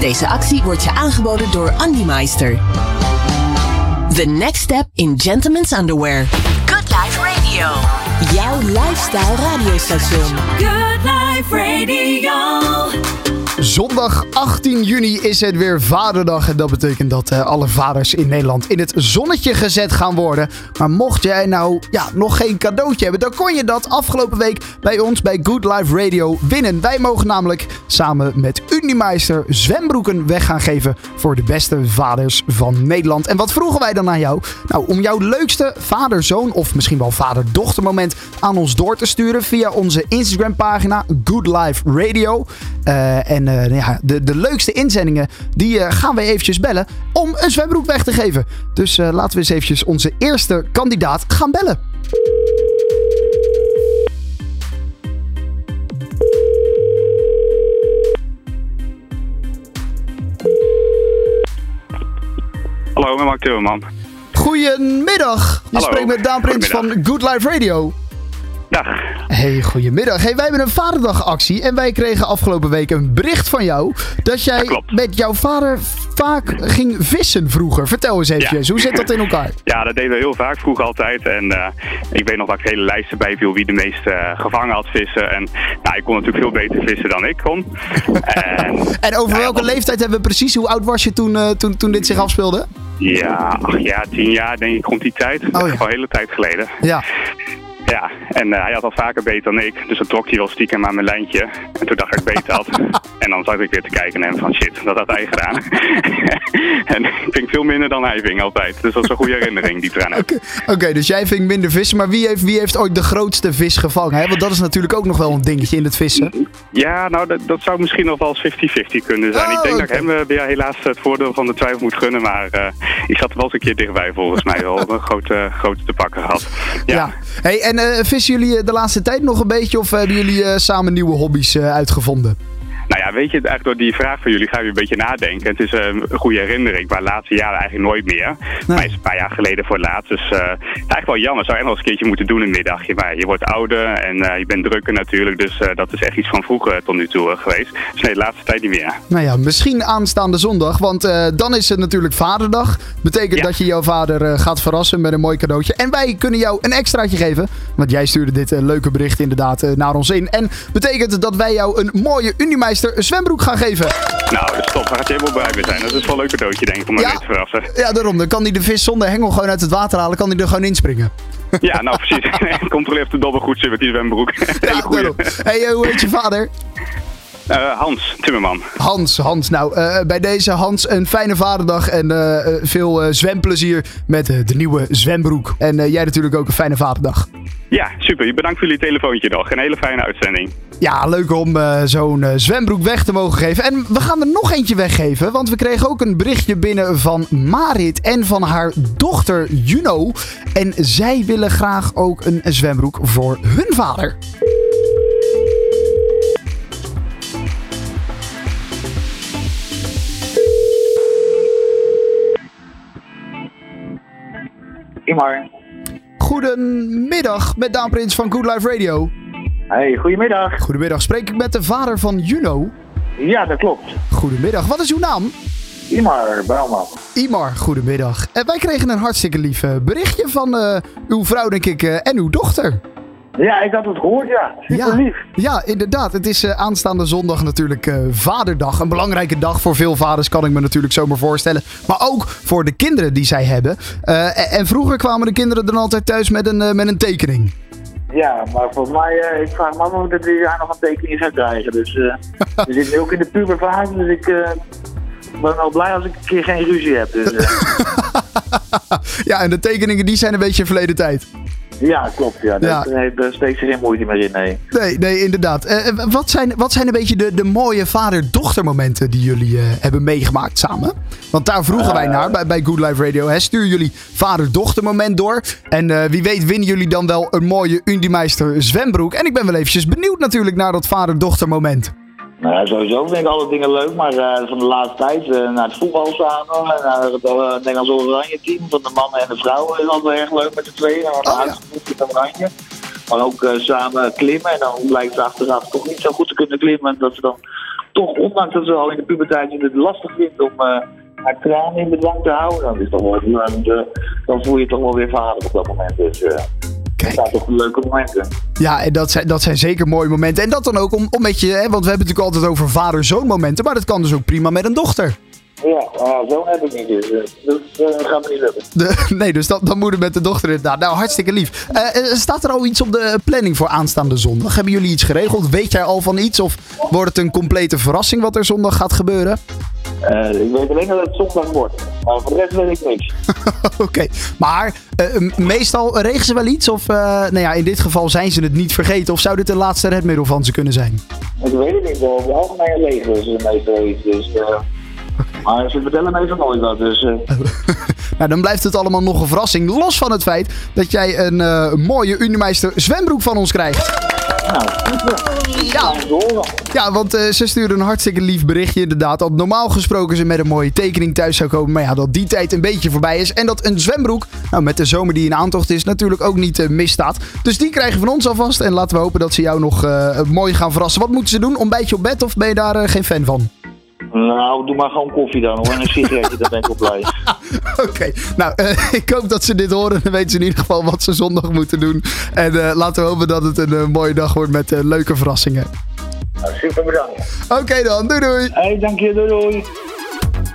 Deze actie wordt je aangeboden door Andy Meister. The next step in gentlemen's underwear. Good Life Radio. Jouw lifestyle radiostation. Good Life Radio. Zondag 18 juni is het weer Vaderdag. En dat betekent dat eh, alle vaders in Nederland in het zonnetje gezet gaan worden. Maar mocht jij nou ja, nog geen cadeautje hebben, dan kon je dat afgelopen week bij ons bij Good Life Radio winnen. Wij mogen namelijk samen met Unimeister zwembroeken weg gaan geven voor de beste vaders van Nederland. En wat vroegen wij dan aan jou? Nou, om jouw leukste vader-zoon of misschien wel vader-dochter moment aan ons door te sturen via onze Instagram pagina Good Life Radio. Eh, en eh, ja, de, de leukste inzendingen, die eh, gaan we eventjes bellen om een zwembroek weg te geven. Dus laten we eens eventjes onze eerste kandidaat gaan bellen. Hallo, met Mark Timmerman. Goedemiddag. Je Hallo. spreekt met Daan Prins van. Good Life Radio. Dag. Hey, goedemiddag. Hey, wij hebben een Vaderdagactie en wij kregen afgelopen week een bericht van jou dat jij met jouw vader vaak ging vissen vroeger. Vertel eens eventjes, hoe zit dat in elkaar? Ja, dat deden we heel vaak, vroeger altijd. En eh, ik weet nog dat ik hele lijsten bijviel wie de meeste eh, gevangen had vissen. En nou, ik kon natuurlijk veel beter vissen dan ik kon. en, En over Ja, welke leeftijd hebben we precies? Hoe oud was je toen, eh, toen, toen dit zich afspeelde? Ja, ach ja, tien jaar denk ik rond die tijd. Oh, ja. al een hele tijd geleden. Ja. Ja, en eh, hij had al vaker beter dan ik. Dus dan trok hij wel stiekem aan mijn lijntje. En toen dacht ik dat ik beter had. en dan zat ik weer te kijken naar hem van shit, dat had hij gedaan. en ik ving veel minder dan hij ving altijd. Dus dat is een goede herinnering die heb. Oké, oké, dus jij vindt minder vissen, maar wie heeft, wie heeft ooit de grootste vis gevangen? Hè? Want dat is natuurlijk ook nog wel een dingetje in het vissen. Ja, nou, dat, dat zou misschien nog wel eens 50-50 kunnen zijn. Oh, ik denk dat ik hem eh, ja, helaas het voordeel van de twijfel moet gunnen. Maar eh, ik zat wel eens een keer dichtbij, volgens mij. Wel een grote, grote te pakken gehad. Ja, Hey, en eh, vissen jullie eh, de laatste tijd nog een beetje of hebben jullie eh, samen nieuwe hobby's eh, uitgevonden? Weet je, eigenlijk door die vraag van jullie ga je een beetje nadenken. Het is eh, een goede herinnering, maar de laatste jaren eigenlijk nooit meer. Maar is een paar jaar geleden voor het laatst. Dus eh, het is eigenlijk wel jammer. Zou je nog eens een keertje moeten doen een middagje. Maar je wordt ouder en eh, je bent drukker natuurlijk. Dus dat is echt iets van vroeger tot nu toe geweest. Dus nee, de laatste tijd niet meer. Nou ja, misschien aanstaande zondag, want dan is het natuurlijk Vaderdag. Betekent Ja. dat je jouw vader gaat verrassen met een mooi cadeautje. En wij kunnen jou een extraatje geven, want jij stuurde dit leuke bericht inderdaad naar ons in. En betekent dat wij jou een mooie Unimeister zwembroek gaan geven. Nou, dus top. Daar gaat helemaal blij mee zijn. Dat is wel een leuk cadeautje, denk ik, om Ja. te verrassen. Ja, daarom. Dan kan hij de vis zonder hengel gewoon uit het water halen, kan hij er gewoon inspringen. Ja, nou precies. Controleer of de dobber goed zit met die zwembroek. Ja, daarom. Hey, eh, hoe heet je vader? Eh, Hans Timmerman. Hans, Hans. Nou, eh, bij deze Hans een fijne vaderdag en veel zwemplezier met de nieuwe zwembroek. En jij natuurlijk ook een fijne vaderdag. Ja, super. Bedankt voor jullie telefoontje nog. Een hele fijne uitzending. Ja, leuk om eh, zo'n eh, zwembroek weg te mogen geven. En we gaan er nog eentje weggeven, want we kregen ook een berichtje binnen van Marit en van haar dochter Juno. En zij willen graag ook een zwembroek voor hun vader. Goedemiddag met Daan Prins van Good Life Radio. Hey, goedemiddag. Goedemiddag, spreek ik met de vader van Juno? Ja, dat klopt. Goedemiddag, wat is uw naam? Imar Bouwman. Imar, goedemiddag. En wij kregen een hartstikke lief eh, berichtje van eh, uw vrouw, denk ik, eh, en uw dochter. Ja, ik had het gehoord, ja. Super lief. ja, inderdaad. Het is aanstaande zondag natuurlijk Vaderdag. Een belangrijke dag voor veel vaders, kan ik me natuurlijk zomaar voorstellen. Maar ook voor de kinderen die zij hebben. En- en vroeger kwamen de kinderen dan altijd thuis met een, met een tekening. Ja, maar voor mij, eh, ik vraag me af of ik dit jaar nog een tekening zou krijgen. Dus eh we zitten nu ook in de puberfase, dus ik eh, ben wel blij als ik een keer geen ruzie heb. Dus, Ja, en de tekeningen die zijn een beetje verleden tijd. Ja, klopt. Ja. Ja. Daar steekt ze geen moeite meer in, nee. Nee, nee, inderdaad. Eh, eh, wat, zijn, wat zijn een beetje de, de mooie vader-dochter momenten die jullie eh, hebben meegemaakt samen? Want daar vroegen wij naar bij, bij Good Life Radio. Hè? Stuur jullie vader-dochter moment door. En wie weet winnen jullie dan wel een mooie Undimeister zwembroek. En ik ben wel eventjes benieuwd natuurlijk naar dat vader-dochter moment. Nou ja, sowieso vind ik alle dingen leuk, maar eh, van de laatste tijd eh, naar het voetbal samen, en naar het uh, Nederlands Oranje team van de mannen en de vrouwen is altijd erg leuk met de tweeën. Nou, Oh, ja. ja. Oranje. Maar ook eh, samen klimmen en dan blijkt het achteraf toch niet zo goed te kunnen klimmen. Dat ze dan toch, ondanks dat ze al in de puberteit het lastig vindt om haar tranen in bedwang te houden, dan, is toch wel, dan, dan voel je je toch wel weer vader op dat moment. Dus, Kijk. Dat zijn toch leuke momenten. Ja, en dat zijn, dat zijn zeker mooie momenten. En dat dan ook om, om met je, hè, want we hebben het natuurlijk altijd over vader-zoon momenten, maar dat kan dus ook prima met een dochter. Ja, uh, zo heb ik niet. Dus dat uh, gaat me niet lukken. De, nee, dus dat, dan moet het met de dochter inderdaad. Nou, hartstikke lief. Uh, staat er al iets op de planning voor aanstaande zondag? Hebben jullie iets geregeld? Weet jij al van iets? Of wordt het een complete verrassing wat er zondag gaat gebeuren? ik weet alleen dat het zondag wordt. Maar voor de rest weet ik niks. Oké, maar meestal regen ze wel iets? Of nou ja, in dit geval zijn ze het niet vergeten? Of zou dit de laatste redmiddel van ze kunnen zijn? Ik weet het niet. Over het algemeen leger ze meestal iets. Dus... Maar ze vertellen me even nooit wat, dus... Uh... nou, dan blijft het allemaal nog een verrassing. Los van het feit dat jij een uh, mooie Unimeister zwembroek van ons krijgt. Ja. Want uh, ze sturen een hartstikke lief berichtje inderdaad. Dat normaal gesproken ze met een mooie tekening thuis zou komen. Maar ja, dat die tijd een beetje voorbij is. En dat een zwembroek, nou met de zomer die in aantocht is, natuurlijk ook niet uh, misstaat. Dus die krijgen van ons alvast. En laten we hopen dat ze jou nog uh, mooi gaan verrassen. Wat moeten ze doen? Ontbijtje op bed of ben je daar geen fan van? Nou, doe maar gewoon koffie dan hoor. En een sigaretje, dan ben ik wel blij. Oké, nou, uh, ik hoop dat ze dit horen. Dan weten ze in ieder geval wat ze zondag moeten doen. En uh, laten we hopen dat het een uh, mooie dag wordt met leuke verrassingen. Nou, super bedankt. Oké dan, doei doei. Hey, dank je, doei doei.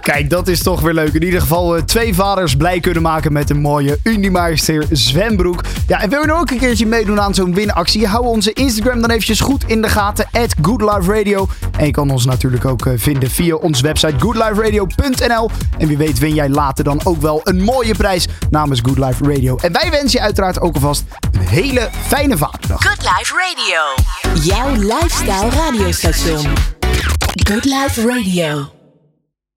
Kijk, dat is toch weer leuk. In ieder geval uh, twee vaders blij kunnen maken met een mooie Unimeister zwembroek. Ja, en wil je nou ook een keertje meedoen aan zo'n winactie? Hou onze Instagram dan eventjes goed in de gaten. At GoodLifeRadio. En je kan ons natuurlijk ook uh, vinden via onze website goodliferadio.nl. En wie weet win jij later dan ook wel een mooie prijs namens Good Life Radio. En wij wensen je uiteraard ook alvast een hele fijne vaderdag. Good Life Radio. Jouw lifestyle radiostation. Good Life Radio.